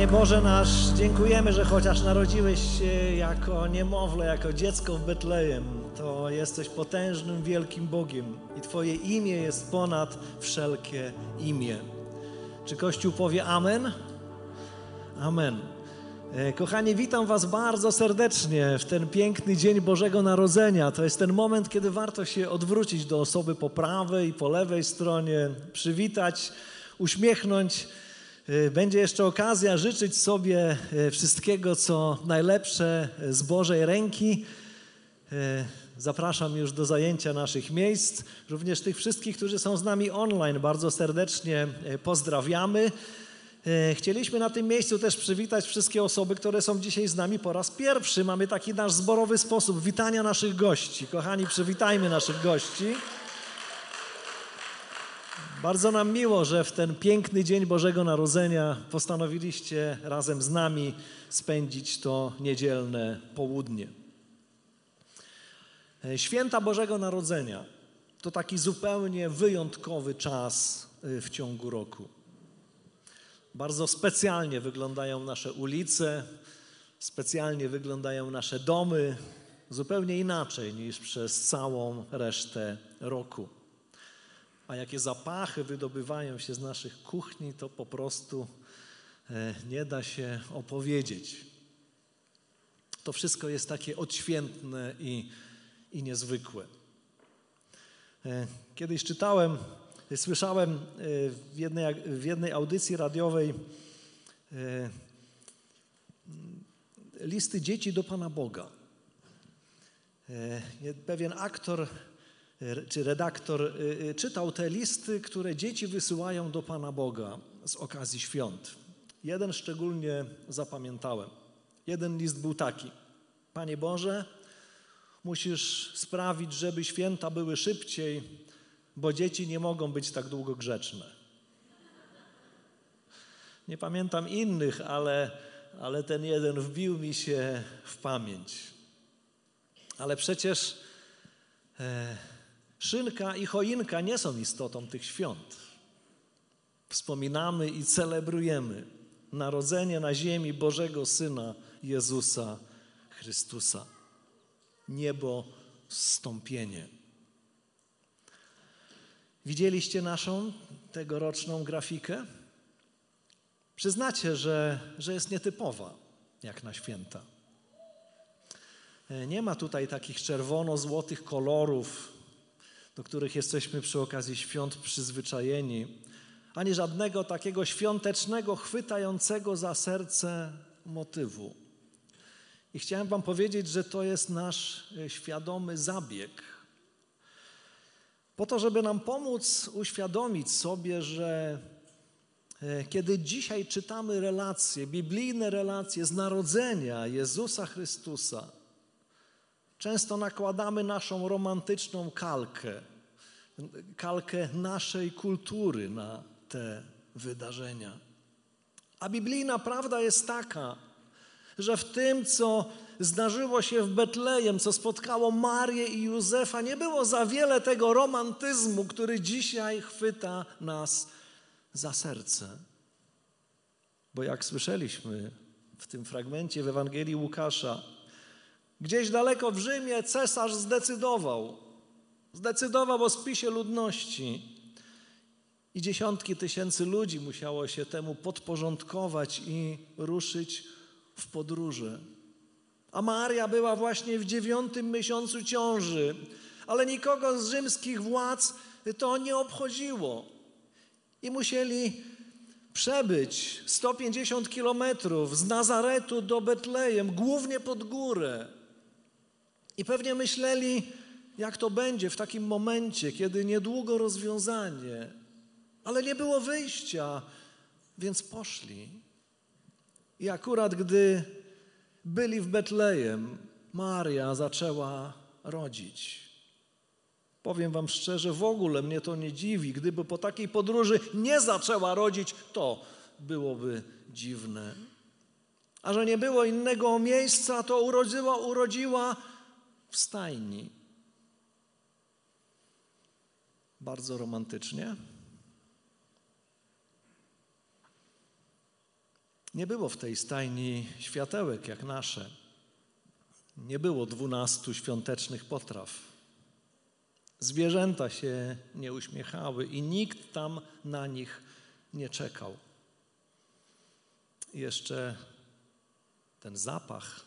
Panie Boże nasz, dziękujemy, że chociaż narodziłeś się jako niemowlę, jako dziecko w Betlejem, to jesteś potężnym, wielkim Bogiem i Twoje imię jest ponad wszelkie imię. Czy Kościół powie Amen? Amen. E, kochani, witam Was bardzo serdecznie w ten piękny dzień Bożego Narodzenia. To jest ten moment, kiedy warto się odwrócić do osoby po prawej i po lewej stronie, przywitać, uśmiechnąć będzie jeszcze okazja życzyć sobie y, wszystkiego, co najlepsze z Bożej ręki. Y, zapraszam już do zajęcia naszych miejsc. Również tych wszystkich, którzy są z nami online, bardzo serdecznie pozdrawiamy. Chcieliśmy na tym miejscu też przywitać wszystkie osoby, które są dzisiaj z nami po raz pierwszy. Mamy taki nasz zborowy sposób witania naszych gości. Kochani, przywitajmy naszych gości. Bardzo nam miło, że w ten piękny dzień Bożego Narodzenia postanowiliście razem z nami spędzić to niedzielne południe. E, święta Bożego Narodzenia to taki zupełnie wyjątkowy czas e, w ciągu roku. Bardzo specjalnie wyglądają nasze ulice, specjalnie wyglądają nasze domy, zupełnie inaczej niż przez całą resztę roku a jakie zapachy wydobywają się z naszych kuchni, to po prostu e, nie da się opowiedzieć. To wszystko jest takie odświętne i, i niezwykłe. E, kiedyś czytałem, słyszałem e, w jednej, w jednej audycji radiowej listy dzieci do Pana Boga. Pewien aktor czy redaktor y, y, czytał te listy, które dzieci wysyłają do Pana Boga z okazji świąt. Jeden szczególnie zapamiętałem. Jeden list był taki: Panie Boże, musisz sprawić, żeby święta były szybciej, bo dzieci nie mogą być tak długo grzeczne. Nie pamiętam innych, ale, ale ten jeden wbił mi się w pamięć. Ale przecież. E, Szynka i choinka nie są istotą tych świąt. Wspominamy i celebrujemy narodzenie na ziemi Bożego Syna Jezusa Chrystusa. Niebo zstąpienie. Widzieliście naszą tegoroczną grafikę? Przyznacie, że, że jest nietypowa jak na święta. Nie ma tutaj takich czerwono-złotych kolorów, do których jesteśmy przy okazji świąt przyzwyczajeni, ani żadnego takiego świątecznego, chwytającego za serce motywu. I chciałem Wam powiedzieć, że to jest nasz e, świadomy zabieg. Po to, żeby nam pomóc uświadomić sobie, że e, kiedy dzisiaj czytamy relacje, biblijne relacje z narodzenia Jezusa Chrystusa, Często nakładamy naszą romantyczną kalkę, kalkę naszej kultury na te wydarzenia. A biblijna prawda jest taka, że w tym, co zdarzyło się w Betlejem, co spotkało Marię i Józefa, nie było za wiele tego romantyzmu, który dzisiaj chwyta nas za serce. Bo jak słyszeliśmy w tym fragmencie w Ewangelii Łukasza, Gdzieś daleko w Rzymie cesarz zdecydował, zdecydował o spisie ludności. I dziesiątki tysięcy ludzi musiało się temu podporządkować i ruszyć w podróże. A Maria była właśnie w dziewiątym miesiącu ciąży, ale nikogo z rzymskich władz to nie obchodziło. I musieli przebyć 150 kilometrów z Nazaretu do Betlejem, głównie pod górę. I pewnie myśleli, jak to będzie w takim momencie, kiedy niedługo rozwiązanie, ale nie było wyjścia, więc poszli. I akurat gdy byli w Betlejem, Maria zaczęła rodzić. Powiem Wam szczerze, w ogóle mnie to nie dziwi. Gdyby po takiej podróży nie zaczęła rodzić, to byłoby dziwne. A że nie było innego miejsca, to urodziła, urodziła w stajni. Bardzo romantycznie. Nie było w tej stajni światełek jak nasze. Nie było dwunastu świątecznych potraw. Zwierzęta się nie uśmiechały i nikt tam na nich nie czekał. Jeszcze ten zapach.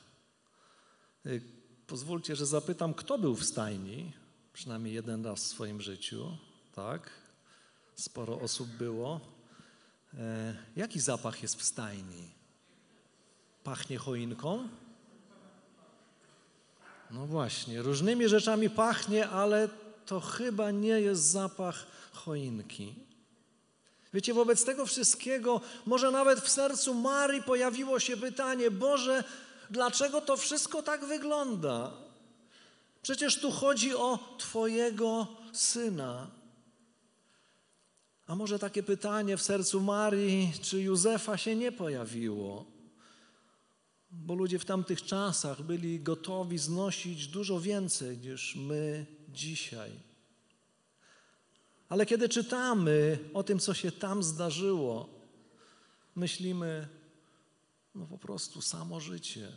Y, pozwólcie, że zapytam, kto był w stajni, przynajmniej jeden raz w swoim życiu, tak? Sporo osób było. E, jaki zapach jest w stajni? Pachnie choinką? No właśnie, różnymi rzeczami pachnie, ale to chyba nie jest zapach choinki. Wiecie, wobec tego wszystkiego, może nawet w sercu Marii pojawiło się pytanie: Boże, dlaczego to wszystko tak wygląda? Przecież tu chodzi o Twojego syna. A może takie pytanie w sercu Marii czy Józefa się nie pojawiło? Bo ludzie w tamtych czasach byli gotowi znosić dużo więcej niż my dzisiaj. Ale kiedy czytamy o tym, co się tam zdarzyło, myślimy, no po prostu samo życie.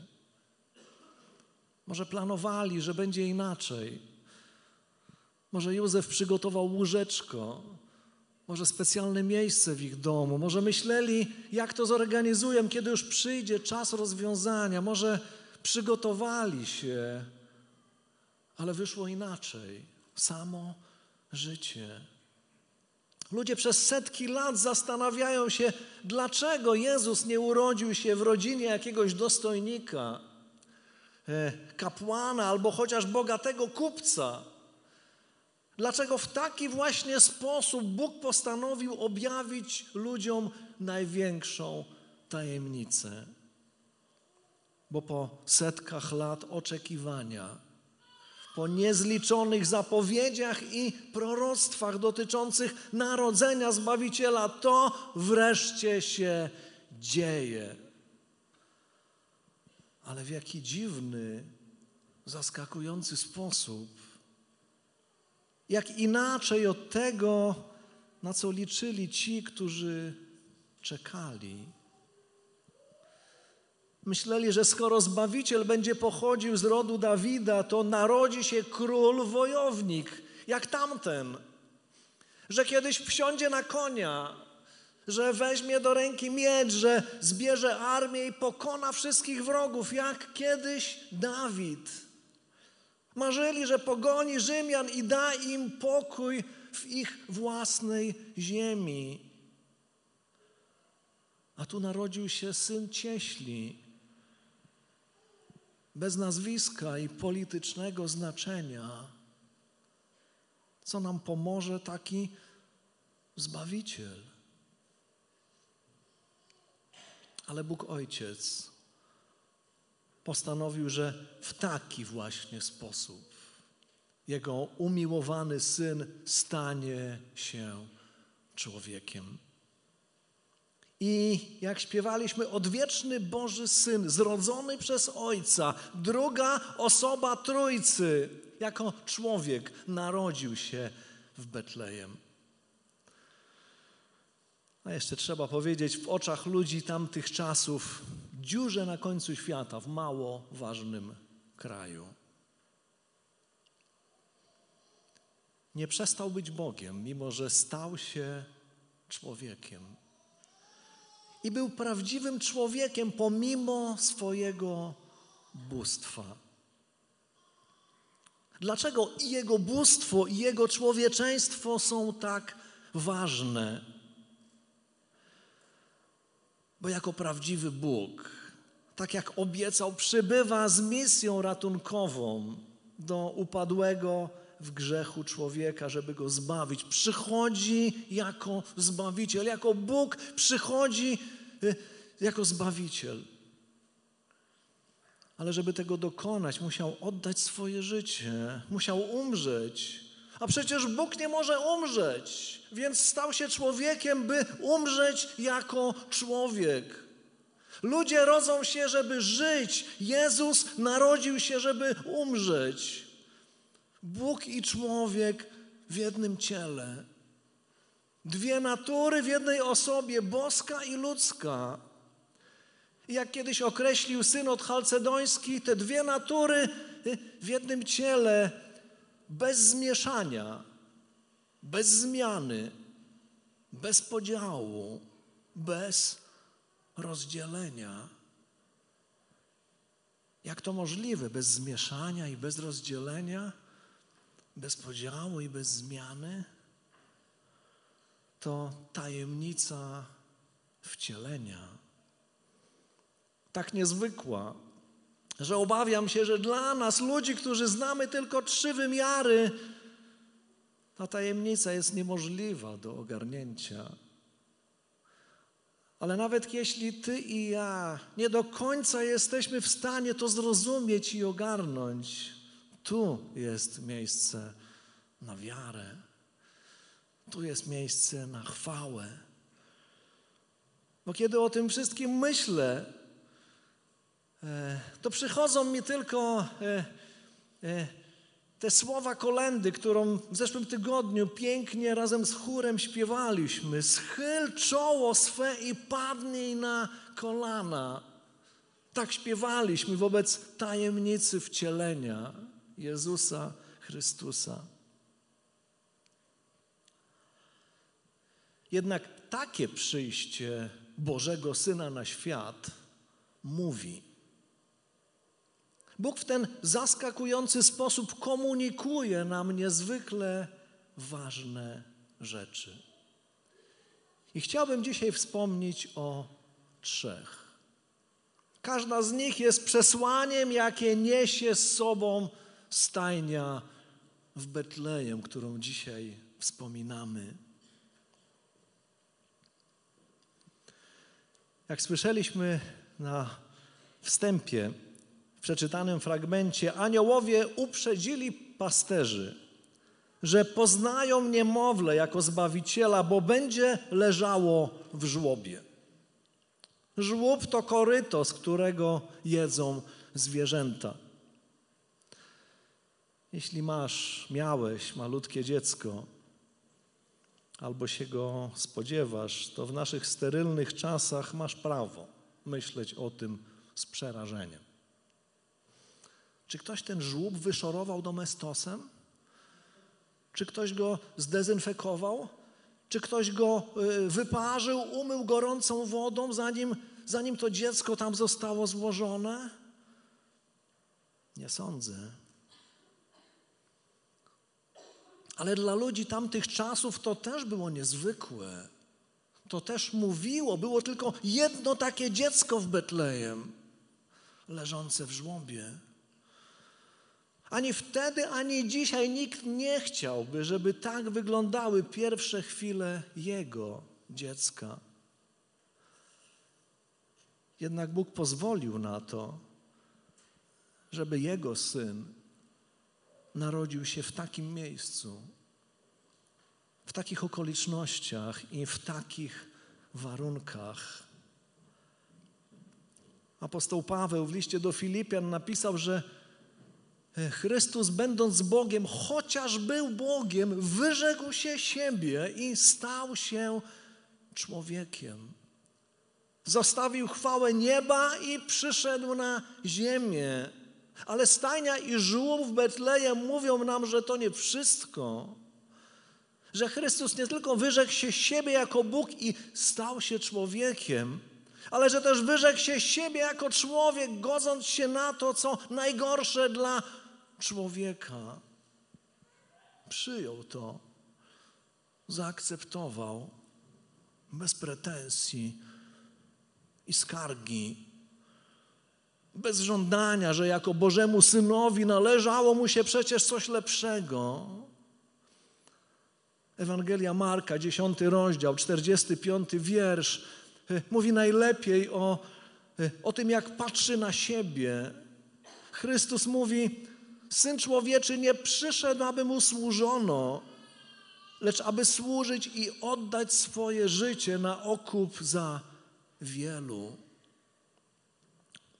Może planowali, że będzie inaczej. Może Józef przygotował łóżeczko, może specjalne miejsce w ich domu, może myśleli, jak to zorganizują, kiedy już przyjdzie czas rozwiązania, może przygotowali się, ale wyszło inaczej. Samo życie. Ludzie przez setki lat zastanawiają się, dlaczego Jezus nie urodził się w rodzinie jakiegoś dostojnika, kapłana albo chociaż bogatego kupca. Dlaczego w taki właśnie sposób Bóg postanowił objawić ludziom największą tajemnicę? Bo po setkach lat oczekiwania, po niezliczonych zapowiedziach i proroctwach dotyczących narodzenia Zbawiciela, to wreszcie się dzieje. Ale w jaki dziwny, zaskakujący sposób jak inaczej od tego, na co liczyli ci, którzy czekali. Myśleli, że skoro Zbawiciel będzie pochodził z rodu Dawida, to narodzi się król wojownik, jak tamten. Że kiedyś wsiądzie na konia, że weźmie do ręki miecz, że zbierze armię i pokona wszystkich wrogów, jak kiedyś Dawid. Marzyli, że pogoni Rzymian i da im pokój w ich własnej ziemi. A tu narodził się syn cieśli, bez nazwiska i politycznego znaczenia. Co nam pomoże taki Zbawiciel? Ale Bóg Ojciec postanowił, że w taki właśnie sposób jego umiłowany syn stanie się człowiekiem. I jak śpiewaliśmy, odwieczny Boży Syn, zrodzony przez Ojca, druga osoba Trójcy, jako człowiek narodził się w Betlejem. A jeszcze trzeba powiedzieć, w oczach ludzi tamtych czasów dziurze na końcu świata, w mało ważnym kraju. Nie przestał być Bogiem, mimo że stał się człowiekiem. I był prawdziwym człowiekiem pomimo swojego bóstwa. Dlaczego i jego bóstwo, i jego człowieczeństwo są tak ważne? Bo jako prawdziwy Bóg tak jak obiecał, przybywa z misją ratunkową do upadłego w grzechu człowieka, żeby go zbawić. Przychodzi jako zbawiciel, jako Bóg przychodzi y, jako zbawiciel. Ale żeby tego dokonać, musiał oddać swoje życie, musiał umrzeć, A przecież Bóg nie może umrzeć, więc stał się człowiekiem, by umrzeć jako człowiek. Ludzie rodzą się, żeby żyć. Jezus narodził się, żeby umrzeć. Bóg i człowiek w jednym ciele. Dwie natury w jednej osobie, boska i ludzka. Jak kiedyś określił synod chalcedoński, te dwie natury w jednym ciele, bez zmieszania, bez zmiany, bez podziału, bez rozdzielenia. Jak to możliwe bez zmieszania i bez rozdzielenia, bez podziału i bez zmiany? To tajemnica wcielenia. Tak niezwykła, że obawiam się, że dla nas, ludzi, którzy znamy tylko trzy wymiary, ta tajemnica jest niemożliwa do ogarnięcia. Ale nawet jeśli ty i ja nie do końca jesteśmy w stanie to zrozumieć i ogarnąć, tu jest miejsce na wiarę. Tu jest miejsce na chwałę. Bo kiedy o tym wszystkim myślę, to przychodzą mi tylko e, e, te słowa kolendy, którą w zeszłym tygodniu pięknie razem z chórem śpiewaliśmy. Schyl czoło swe i padnij na kolana. Tak śpiewaliśmy wobec tajemnicy wcielenia Jezusa Chrystusa. Jednak takie przyjście Bożego Syna na świat mówi, Bóg w ten zaskakujący sposób komunikuje nam niezwykle ważne rzeczy. I chciałbym dzisiaj wspomnieć o trzech. Każda z nich jest przesłaniem, jakie niesie z sobą stajnia w Betlejem, którą dzisiaj wspominamy. Jak słyszeliśmy na wstępie, przeczytanym fragmencie aniołowie uprzedzili pasterzy, że poznają niemowlę jako zbawiciela, bo będzie leżało w żłobie. Żłób to koryto, z którego jedzą zwierzęta. Jeśli masz, miałeś malutkie dziecko, albo się go spodziewasz, to w naszych sterylnych czasach masz prawo myśleć o tym z przerażeniem. Czy ktoś ten żłób wyszorował domestosem? Czy ktoś go zdezynfekował? Czy ktoś go y, wyparzył, umył gorącą wodą, zanim, zanim to dziecko tam zostało złożone? Nie sądzę. Ale dla ludzi tamtych czasów to też było niezwykłe. To też mówiło, było tylko jedno takie dziecko w Betlejem, leżące w żłobie. Ani wtedy, ani dzisiaj nikt nie chciałby, żeby tak wyglądały pierwsze chwile jego dziecka. Jednak Bóg pozwolił na to, żeby jego syn narodził się w takim miejscu, w takich okolicznościach i w takich warunkach. Apostoł Paweł w liście do Filipian napisał, że Chrystus, będąc Bogiem, chociaż był Bogiem, wyrzekł się siebie i stał się człowiekiem. Zostawił chwałę nieba i przyszedł na ziemię. Ale stajnia i żółw w Betlejem mówią nam, że to nie wszystko. Że Chrystus nie tylko wyrzekł się siebie jako Bóg i stał się człowiekiem, ale że też wyrzekł się siebie jako człowiek, godząc się na to, co najgorsze dla człowieka. Przyjął to, zaakceptował bez pretensji i skargi, bez żądania, że jako Bożemu Synowi należało mu się przecież coś lepszego. Ewangelia Marka, 10 rozdział, 45 wiersz, e, mówi najlepiej o, e, o tym, jak patrzy na siebie. Chrystus mówi: Syn Człowieczy nie przyszedł, aby mu służono, lecz aby służyć i oddać swoje życie na okup za wielu.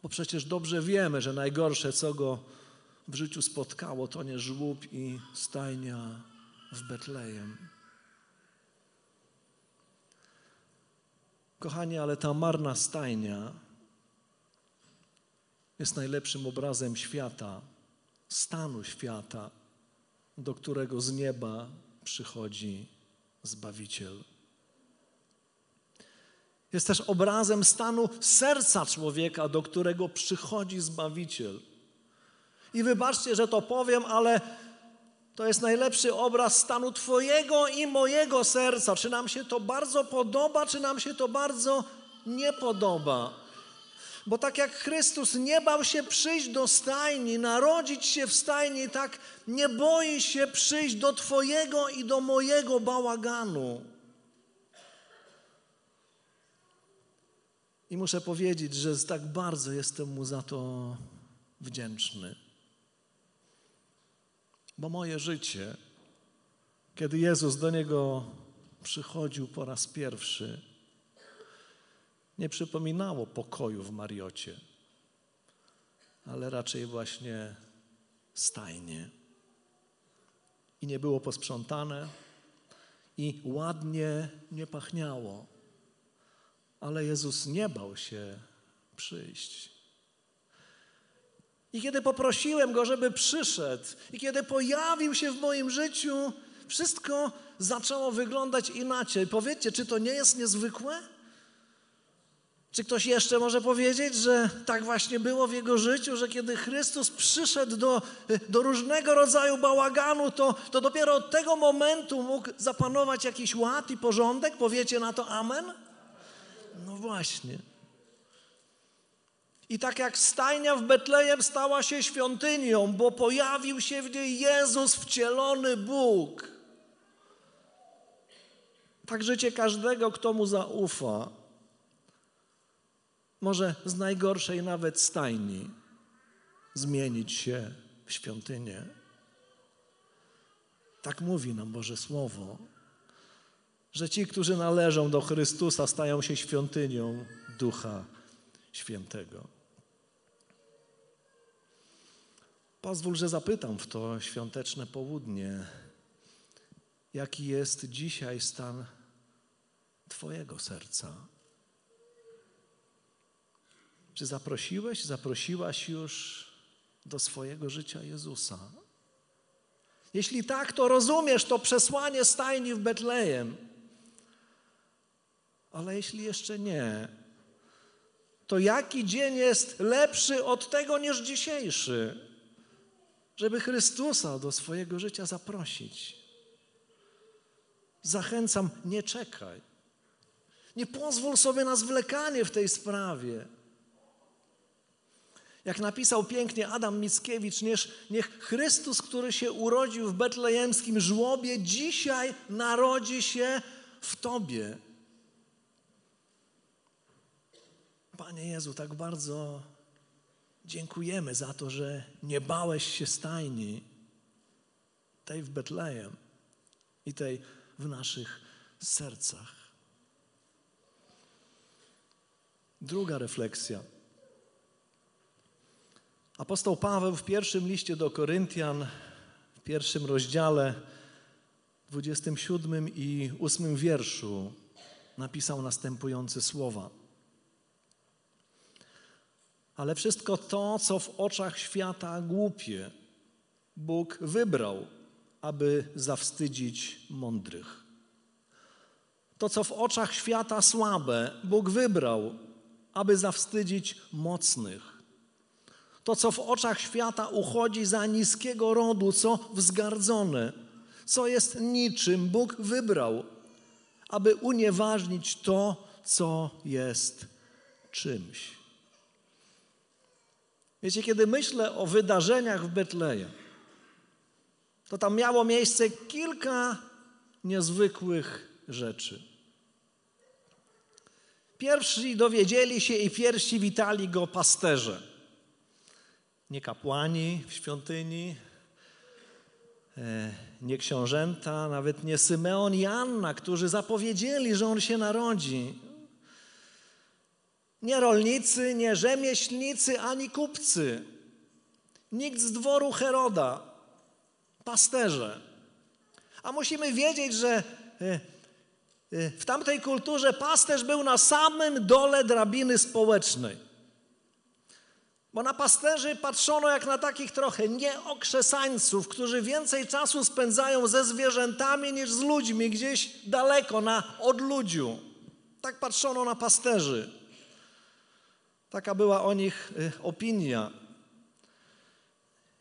Bo przecież dobrze wiemy, że najgorsze, co go w życiu spotkało, to nie żłób i stajnia w Betlejem. Kochani, ale ta marna stajnia jest najlepszym obrazem świata, stanu świata, do którego z nieba przychodzi Zbawiciel. Jest też obrazem stanu serca człowieka, do którego przychodzi Zbawiciel. I wybaczcie, że to powiem, ale to jest najlepszy obraz stanu Twojego i mojego serca. Czy nam się to bardzo podoba, czy nam się to bardzo nie podoba. Bo tak jak Chrystus nie bał się przyjść do stajni, narodzić się w stajni, tak nie boi się przyjść do Twojego i do mojego bałaganu. I muszę powiedzieć, że tak bardzo jestem Mu za to wdzięczny. Bo moje życie, kiedy Jezus do niego przychodził po raz pierwszy, nie przypominało pokoju w Mariocie, ale raczej właśnie stajnie. I nie było posprzątane, i ładnie nie pachniało, ale Jezus nie bał się przyjść. I kiedy poprosiłem Go, żeby przyszedł, i kiedy pojawił się w moim życiu, wszystko zaczęło wyglądać inaczej. Powiedzcie, czy to nie jest niezwykłe? Czy ktoś jeszcze może powiedzieć, że tak właśnie było w jego życiu, że kiedy Chrystus przyszedł do, do różnego rodzaju bałaganu, to, to dopiero od tego momentu mógł zapanować jakiś ład i porządek? Powiecie na to amen? No właśnie. I tak jak stajnia w Betlejem stała się świątynią, bo pojawił się w niej Jezus, wcielony Bóg. Tak życie każdego, kto mu zaufa, może z najgorszej nawet stajni zmienić się w świątynię. Tak mówi nam Boże Słowo, że ci, którzy należą do Chrystusa, stają się świątynią Ducha Świętego. Pozwól, że zapytam w to świąteczne południe, jaki jest dzisiaj stan Twojego serca. Czy zaprosiłeś, zaprosiłaś już do swojego życia Jezusa? Jeśli tak, to rozumiesz to przesłanie stajni w Betlejem. Ale jeśli jeszcze nie, to jaki dzień jest lepszy od tego niż dzisiejszy? żeby Chrystusa do swojego życia zaprosić. Zachęcam, nie czekaj. Nie pozwól sobie na zwlekanie w tej sprawie. Jak napisał pięknie Adam Mickiewicz, niech, Chrystus, który się urodził w betlejemskim żłobie, dzisiaj narodzi się w Tobie. Panie Jezu, tak bardzo Dziękujemy za to, że nie bałeś się stajni, tej w Betlejem i tej w naszych sercach. Druga refleksja. Apostoł Paweł w pierwszym liście do Koryntian, w pierwszym rozdziale, 27 i 8 wierszu napisał następujące słowa ale wszystko to, co w oczach świata głupie, Bóg wybrał, aby zawstydzić mądrych. To, co w oczach świata słabe, Bóg wybrał, aby zawstydzić mocnych. To, co w oczach świata uchodzi za niskiego rodu, co wzgardzone, co jest niczym, Bóg wybrał, aby unieważnić to, co jest czymś. Wiecie, kiedy myślę o wydarzeniach w Betlejem, to tam miało miejsce kilka niezwykłych rzeczy. Pierwsi dowiedzieli się i pierwsi witali go pasterze. Nie kapłani w świątyni, e, nie książęta, nawet nie Symeon i Anna, którzy zapowiedzieli, że on się narodzi. Nie rolnicy, nie rzemieślnicy, ani kupcy. Nikt z dworu Heroda, pasterze. A musimy wiedzieć, że e, e, w tamtej kulturze pasterz był na samym dole drabiny społecznej. Bo na pasterzy patrzono jak na takich trochę nieokrzesańców, którzy więcej czasu spędzają ze zwierzętami niż z ludźmi, gdzieś daleko, na odludziu. Tak patrzono na pasterzy. Taka była o nich y, opinia.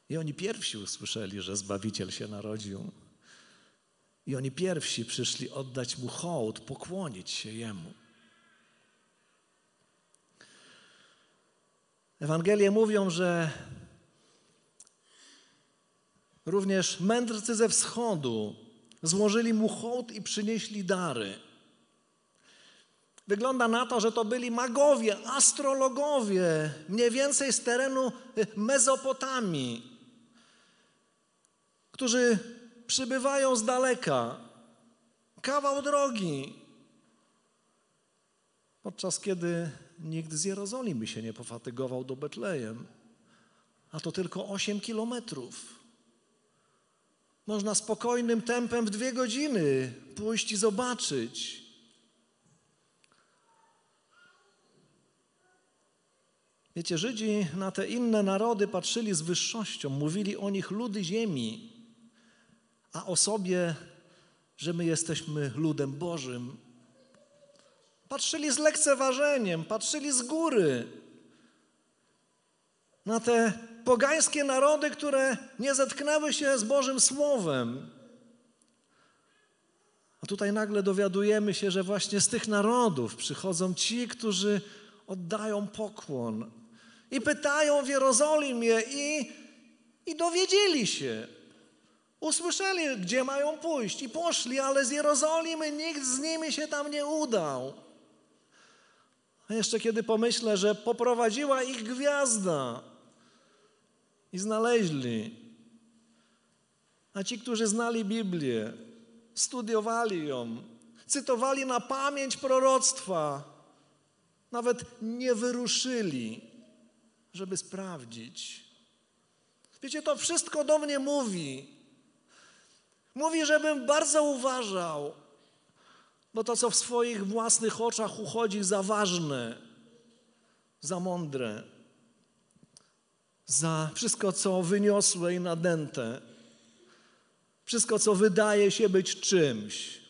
I oni pierwsi usłyszeli, że Zbawiciel się narodził. I oni pierwsi przyszli oddać mu hołd, pokłonić się jemu. Ewangelie mówią, że również mędrcy ze wschodu złożyli mu hołd i przynieśli dary. Wygląda na to, że to byli magowie, astrologowie, mniej więcej z terenu Mezopotamii, którzy przybywają z daleka, kawał drogi, podczas kiedy nikt z Jerozolimy się nie pofatygował do Betlejem, a to tylko 8 kilometrów. Można spokojnym tempem w dwie godziny pójść i zobaczyć. Wiecie, Żydzi na te inne narody patrzyli z wyższością, mówili o nich ludy ziemi, a o sobie, że my jesteśmy ludem Bożym. Patrzyli z lekceważeniem, patrzyli z góry na te pogańskie narody, które nie zetknęły się z Bożym Słowem. A tutaj nagle dowiadujemy się, że właśnie z tych narodów przychodzą ci, którzy oddają pokłon i pytają w Jerozolimie i, i dowiedzieli się. Usłyszeli, gdzie mają pójść i poszli, ale z Jerozolimy nikt z nimi się tam nie udał. A jeszcze kiedy pomyślę, że poprowadziła ich gwiazda i znaleźli. A ci, którzy znali Biblię, studiowali ją, cytowali na pamięć proroctwa, nawet nie wyruszyli, żeby sprawdzić. Wiecie, to wszystko do mnie mówi. Mówi, żebym bardzo uważał, bo to, co w swoich własnych oczach uchodzi za ważne, za mądre, za wszystko, co wyniosłe i nadęte, wszystko, co wydaje się być czymś,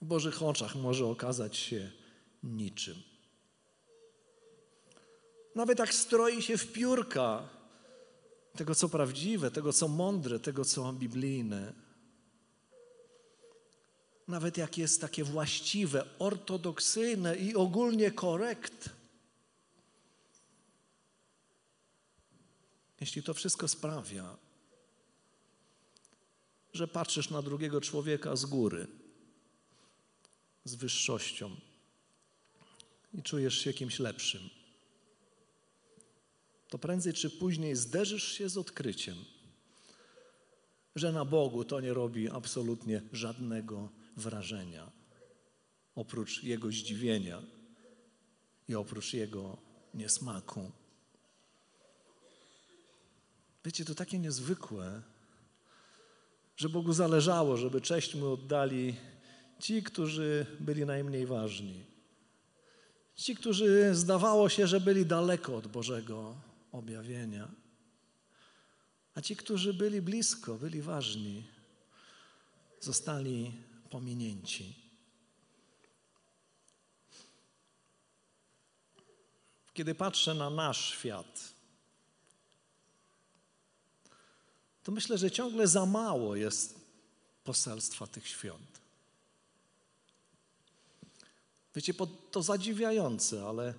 w Bożych oczach może okazać się niczym. Nawet jak stroi się w piórka tego, co prawdziwe, tego, co mądre, tego, co biblijne, nawet jak jest takie właściwe, ortodoksyjne i ogólnie korekt. Jeśli to wszystko sprawia, że patrzysz na drugiego człowieka z góry, z wyższością i czujesz się kimś lepszym, to prędzej czy później zderzysz się z odkryciem, że na Bogu to nie robi absolutnie żadnego wrażenia, oprócz jego zdziwienia i oprócz jego niesmaku. Wiecie, to takie niezwykłe, że Bogu zależało, żeby cześć mu oddali ci, którzy byli najmniej ważni. Ci, którzy zdawało się, że byli daleko od Bożego objawienia. A ci, którzy byli blisko, byli ważni, zostali pominięci. Kiedy patrzę na nasz świat, to myślę, że ciągle za mało jest poselstwa tych świąt. Wiecie, to zadziwiające, ale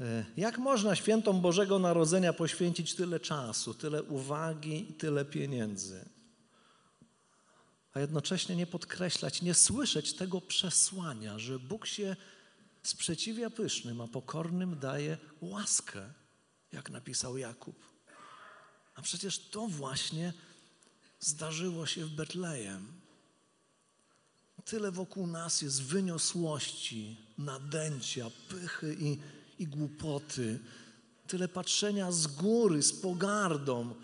e, jak można świętom Bożego Narodzenia poświęcić tyle czasu, tyle uwagi i tyle pieniędzy? A jednocześnie nie podkreślać, nie słyszeć tego przesłania, że Bóg się sprzeciwia pysznym, a pokornym daje łaskę jak napisał Jakub. A przecież to właśnie zdarzyło się w Betlejem. Tyle wokół nas jest wyniosłości, nadęcia, pychy i, i głupoty. Tyle patrzenia z góry, z pogardą.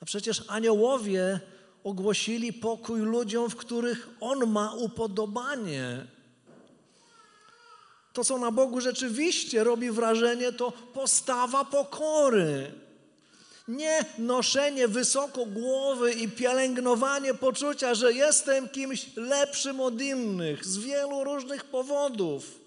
A przecież aniołowie ogłosili pokój ludziom, w których On ma upodobanie. To, co na Bogu rzeczywiście robi wrażenie, to postawa pokory. Nie noszenie wysoko głowy i pielęgnowanie poczucia, że jestem kimś lepszym od innych z wielu różnych powodów.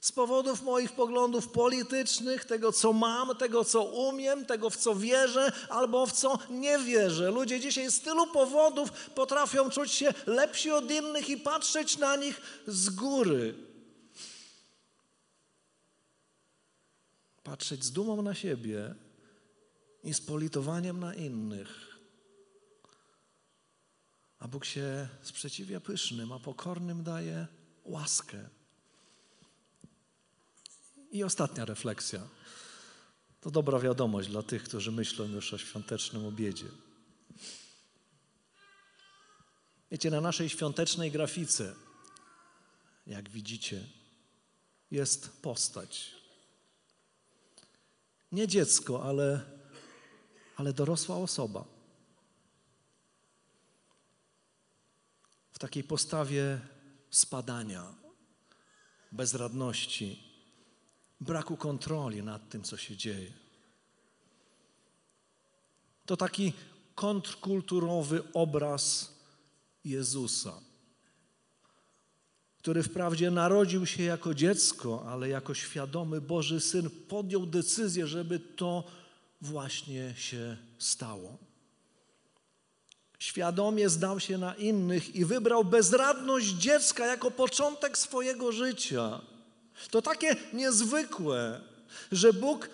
Z powodów moich poglądów politycznych, tego co mam, tego co umiem, tego w co wierzę albo w co nie wierzę. Ludzie dzisiaj z tylu powodów potrafią czuć się lepsi od innych i patrzeć na nich z góry. Patrzeć z dumą na siebie i z politowaniem na innych. A Bóg się sprzeciwia pysznym, a pokornym daje łaskę. I ostatnia refleksja. To dobra wiadomość dla tych, którzy myślą już o świątecznym obiedzie. Wiecie, na naszej świątecznej grafice, jak widzicie, jest postać. Nie dziecko, ale, ale dorosła osoba. W takiej postawie spadania, bezradności, braku kontroli nad tym, co się dzieje. To taki kontrkulturowy obraz Jezusa, który wprawdzie narodził się jako dziecko, ale jako świadomy Boży Syn podjął decyzję, żeby to właśnie się stało. Świadomie zdał się na innych i wybrał bezradność dziecka jako początek swojego życia. To takie niezwykłe, że Bóg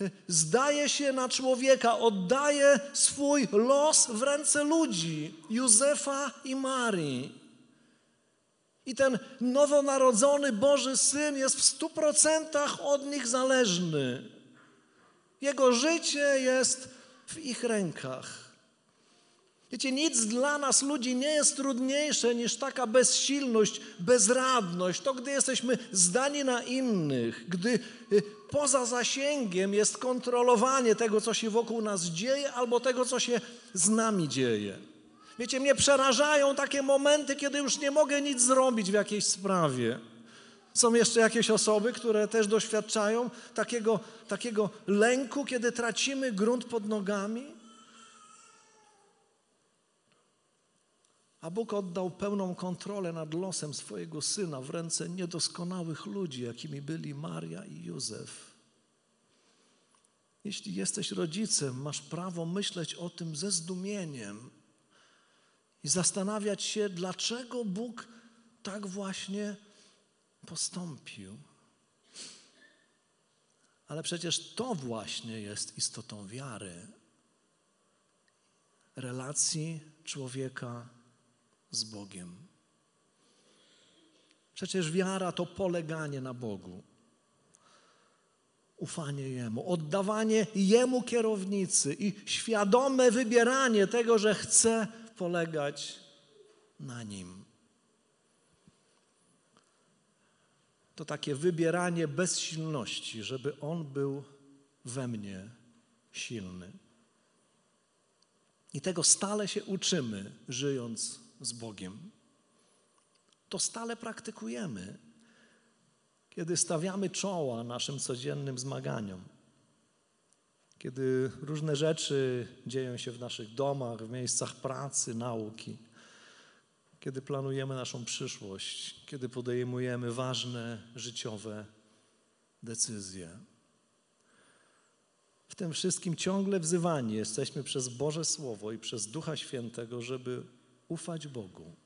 e, zdaje się na człowieka, oddaje swój los w ręce ludzi, Józefa i Marii. I ten nowonarodzony Boży Syn jest w stu procentach od nich zależny. Jego życie jest w ich rękach. Wiecie, nic dla nas ludzi nie jest trudniejsze niż taka bezsilność, bezradność, to gdy jesteśmy zdani na innych, gdy y, poza zasięgiem jest kontrolowanie tego, co się wokół nas dzieje, albo tego, co się z nami dzieje. Wiecie, mnie przerażają takie momenty, kiedy już nie mogę nic zrobić w jakiejś sprawie. Są jeszcze jakieś osoby, które też doświadczają takiego, takiego lęku, kiedy tracimy grunt pod nogami. A Bóg oddał pełną kontrolę nad losem swojego syna w ręce niedoskonałych ludzi, jakimi byli Maria i Józef. Jeśli jesteś rodzicem, masz prawo myśleć o tym ze zdumieniem i zastanawiać się, dlaczego Bóg tak właśnie postąpił. Ale przecież to właśnie jest istotą wiary, relacji człowieka z Bogiem. Przecież wiara to poleganie na Bogu, ufanie Jemu, oddawanie Jemu kierownicy i świadome wybieranie tego, że chcę polegać na Nim. To takie wybieranie bezsilności, żeby On był we mnie silny. I tego stale się uczymy, żyjąc z Bogiem. To stale praktykujemy, kiedy stawiamy czoła naszym codziennym zmaganiom. Kiedy różne rzeczy dzieją się w naszych domach, w miejscach pracy, nauki, kiedy planujemy naszą przyszłość, kiedy podejmujemy ważne życiowe decyzje. W tym wszystkim ciągle wzywani jesteśmy przez Boże Słowo i przez Ducha Świętego, żeby ufać Bogu.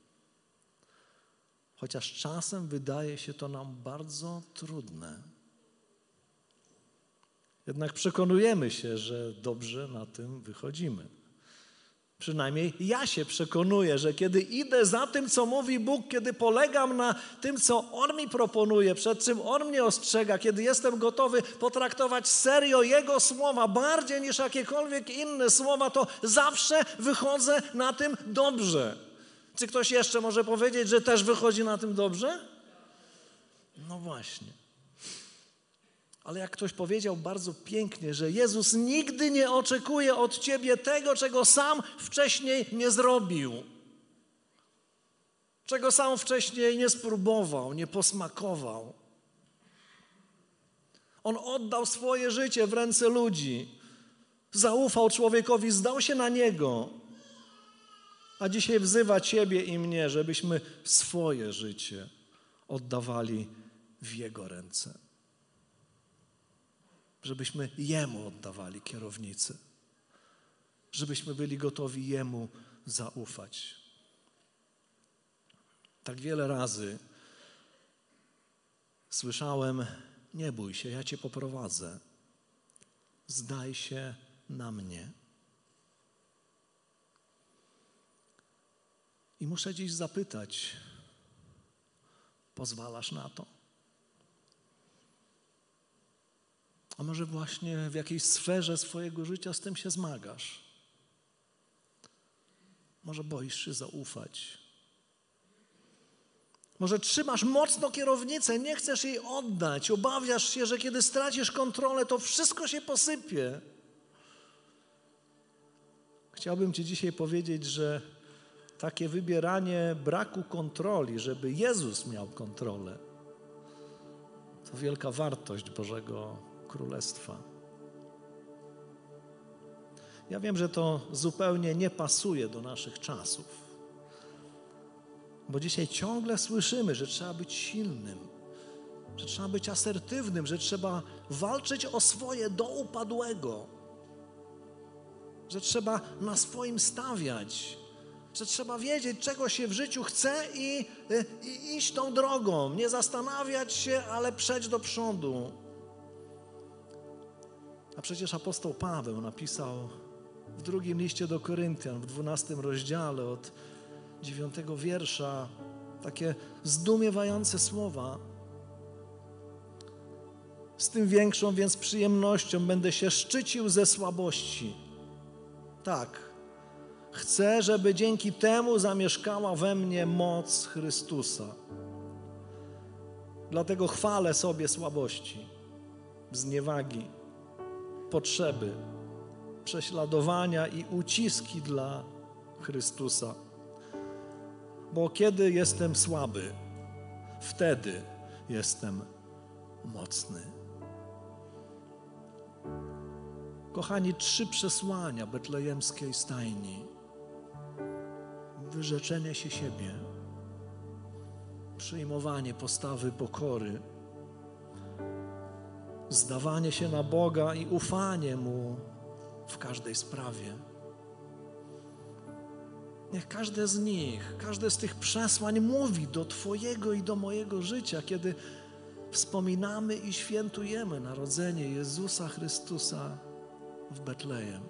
Chociaż czasem wydaje się to nam bardzo trudne. Jednak przekonujemy się, że dobrze na tym wychodzimy. Przynajmniej ja się przekonuję, że kiedy idę za tym, co mówi Bóg, kiedy polegam na tym, co On mi proponuje, przed czym On mnie ostrzega, kiedy jestem gotowy potraktować serio Jego słowa bardziej niż jakiekolwiek inne słowa, to zawsze wychodzę na tym dobrze. Czy ktoś jeszcze może powiedzieć, że też wychodzi na tym dobrze? No właśnie. Ale jak ktoś powiedział bardzo pięknie, że Jezus nigdy nie oczekuje od ciebie tego, czego sam wcześniej nie zrobił, czego sam wcześniej nie spróbował, nie posmakował. On oddał swoje życie w ręce ludzi, zaufał człowiekowi, zdał się na niego, a dzisiaj wzywa Ciebie i mnie, żebyśmy swoje życie oddawali w Jego ręce żebyśmy Jemu oddawali kierownicę, żebyśmy byli gotowi Jemu zaufać. Tak wiele razy słyszałem: Nie bój się, ja Cię poprowadzę. Zdaj się na mnie. I muszę dziś zapytać: pozwalasz na to? A może właśnie w jakiejś sferze swojego życia z tym się zmagasz? Może boisz się zaufać? Może trzymasz mocno kierownicę, nie chcesz jej oddać, obawiasz się, że kiedy stracisz kontrolę, to wszystko się posypie. Chciałbym Ci dzisiaj powiedzieć, że takie wybieranie braku kontroli, żeby Jezus miał kontrolę, to wielka wartość Bożego Królestwa. Ja wiem, że to zupełnie nie pasuje do naszych czasów, bo dzisiaj ciągle słyszymy, że trzeba być silnym, że trzeba być asertywnym, że trzeba walczyć o swoje do upadłego, że trzeba na swoim stawiać, że trzeba wiedzieć, czego się w życiu chce i, i iść tą drogą, nie zastanawiać się, ale przejść do przodu. A przecież apostoł Paweł napisał w drugim liście do Koryntian, w dwunastym rozdziale od dziewiątego wiersza, takie zdumiewające słowa. Z tym większą więc przyjemnością będę się szczycił ze słabości. Tak, chcę, żeby dzięki temu zamieszkała we mnie moc Chrystusa. Dlatego chwalę sobie słabości, zniewagi potrzeby, prześladowania i uciski dla Chrystusa. Bo kiedy jestem słaby, wtedy jestem mocny. Kochani, trzy przesłania betlejemskiej stajni. Wyrzeczenie się siebie, przyjmowanie postawy pokory zdawanie się na Boga i ufanie Mu w każdej sprawie. Niech każde z nich, każde z tych przesłań mówi do Twojego i do mojego życia, kiedy wspominamy i świętujemy narodzenie Jezusa Chrystusa w Betlejem.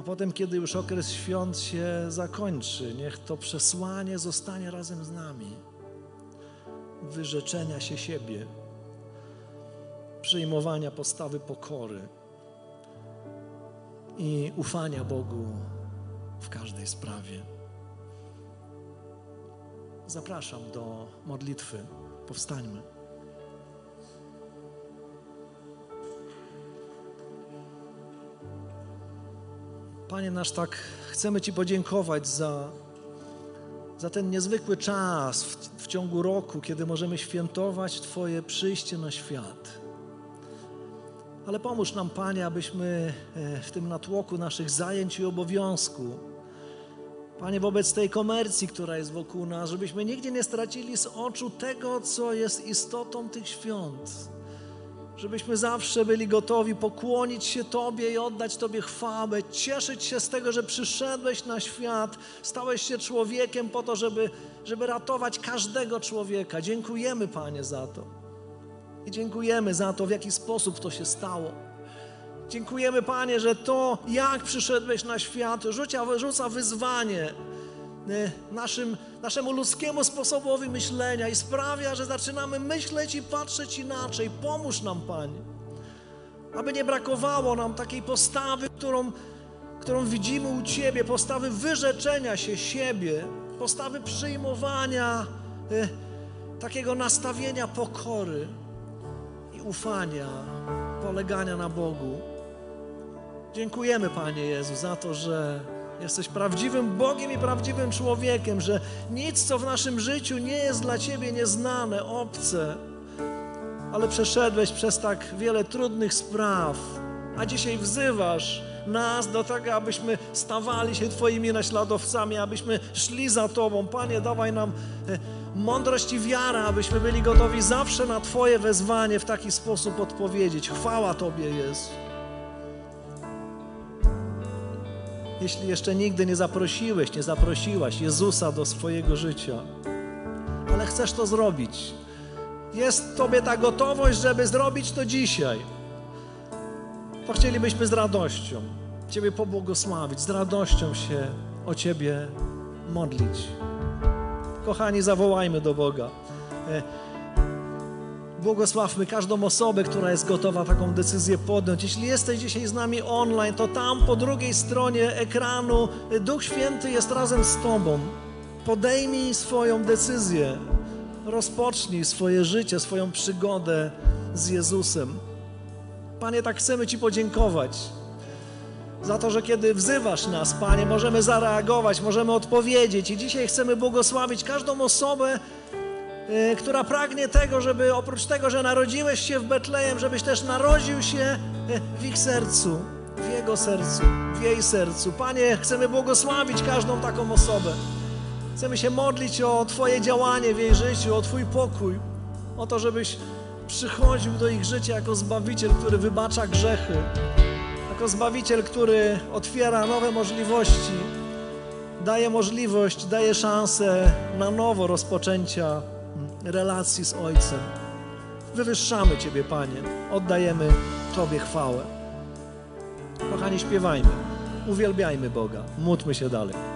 A potem, kiedy już okres świąt się zakończy, niech to przesłanie zostanie razem z nami. Wyrzeczenia się siebie przyjmowania postawy pokory i ufania Bogu w każdej sprawie. Zapraszam do modlitwy. Powstańmy. Panie nasz, tak chcemy Ci podziękować za, za ten niezwykły czas w, w ciągu roku, kiedy możemy świętować Twoje przyjście na świat. Ale pomóż nam, Panie, abyśmy e, w tym natłoku naszych zajęć i obowiązku, Panie, wobec tej komercji, która jest wokół nas, żebyśmy nigdzie nie stracili z oczu tego, co jest istotą tych świąt. Żebyśmy zawsze byli gotowi pokłonić się Tobie i oddać Tobie chwałę, cieszyć się z tego, że przyszedłeś na świat, stałeś się człowiekiem po to, żeby, żeby ratować każdego człowieka. Dziękujemy, Panie, za to. I dziękujemy za to, w jaki sposób to się stało. Dziękujemy, Panie, że to, jak przyszedłeś na świat, rzucia, rzuca wyzwanie y, naszym, naszemu ludzkiemu sposobowi myślenia i sprawia, że zaczynamy myśleć i patrzeć inaczej. Pomóż nam, Panie, aby nie brakowało nam takiej postawy, którą, którą widzimy u Ciebie, postawy wyrzeczenia się siebie, postawy przyjmowania, y, takiego nastawienia pokory ufania, polegania na Bogu. Dziękujemy, Panie Jezu, za to, że jesteś prawdziwym Bogiem i prawdziwym człowiekiem, że nic, co w naszym życiu nie jest dla Ciebie nieznane, obce, ale przeszedłeś przez tak wiele trudnych spraw, a dzisiaj wzywasz nas do tego, abyśmy stawali się Twoimi naśladowcami, abyśmy szli za Tobą. Panie, dawaj nam e, mądrość i wiarę, abyśmy byli gotowi zawsze na Twoje wezwanie w taki sposób odpowiedzieć. Chwała Tobie, Jezu. Jeśli jeszcze nigdy nie zaprosiłeś, nie zaprosiłaś Jezusa do swojego życia, ale chcesz to zrobić, jest Tobie ta gotowość, żeby zrobić to dzisiaj, to chcielibyśmy z radością Ciebie pobłogosławić, z radością się o Ciebie modlić. Kochani, zawołajmy do Boga. E, błogosławmy każdą osobę, która jest gotowa taką decyzję podjąć. Jeśli jesteś dzisiaj z nami online, to tam po drugiej stronie ekranu Duch Święty jest razem z Tobą. Podejmij swoją decyzję. Rozpocznij swoje życie, swoją przygodę z Jezusem. Panie, tak chcemy Ci podziękować za to, że kiedy wzywasz nas, Panie, możemy zareagować, możemy odpowiedzieć. I dzisiaj chcemy błogosławić każdą osobę, yy, która pragnie tego, żeby oprócz tego, że narodziłeś się w Betlejem, żebyś też narodził się yy, w ich sercu, w jego sercu, w jej sercu. Panie, chcemy błogosławić każdą taką osobę. Chcemy się modlić o Twoje działanie w jej życiu, o Twój pokój, o to, żebyś przychodził do ich życia jako Zbawiciel, który wybacza grzechy, jako Zbawiciel, który otwiera nowe możliwości, daje możliwość, daje szansę na nowo rozpoczęcia relacji z Ojcem. Wywyższamy Ciebie, Panie, oddajemy Tobie chwałę. Kochani, śpiewajmy, uwielbiajmy Boga, módlmy się dalej.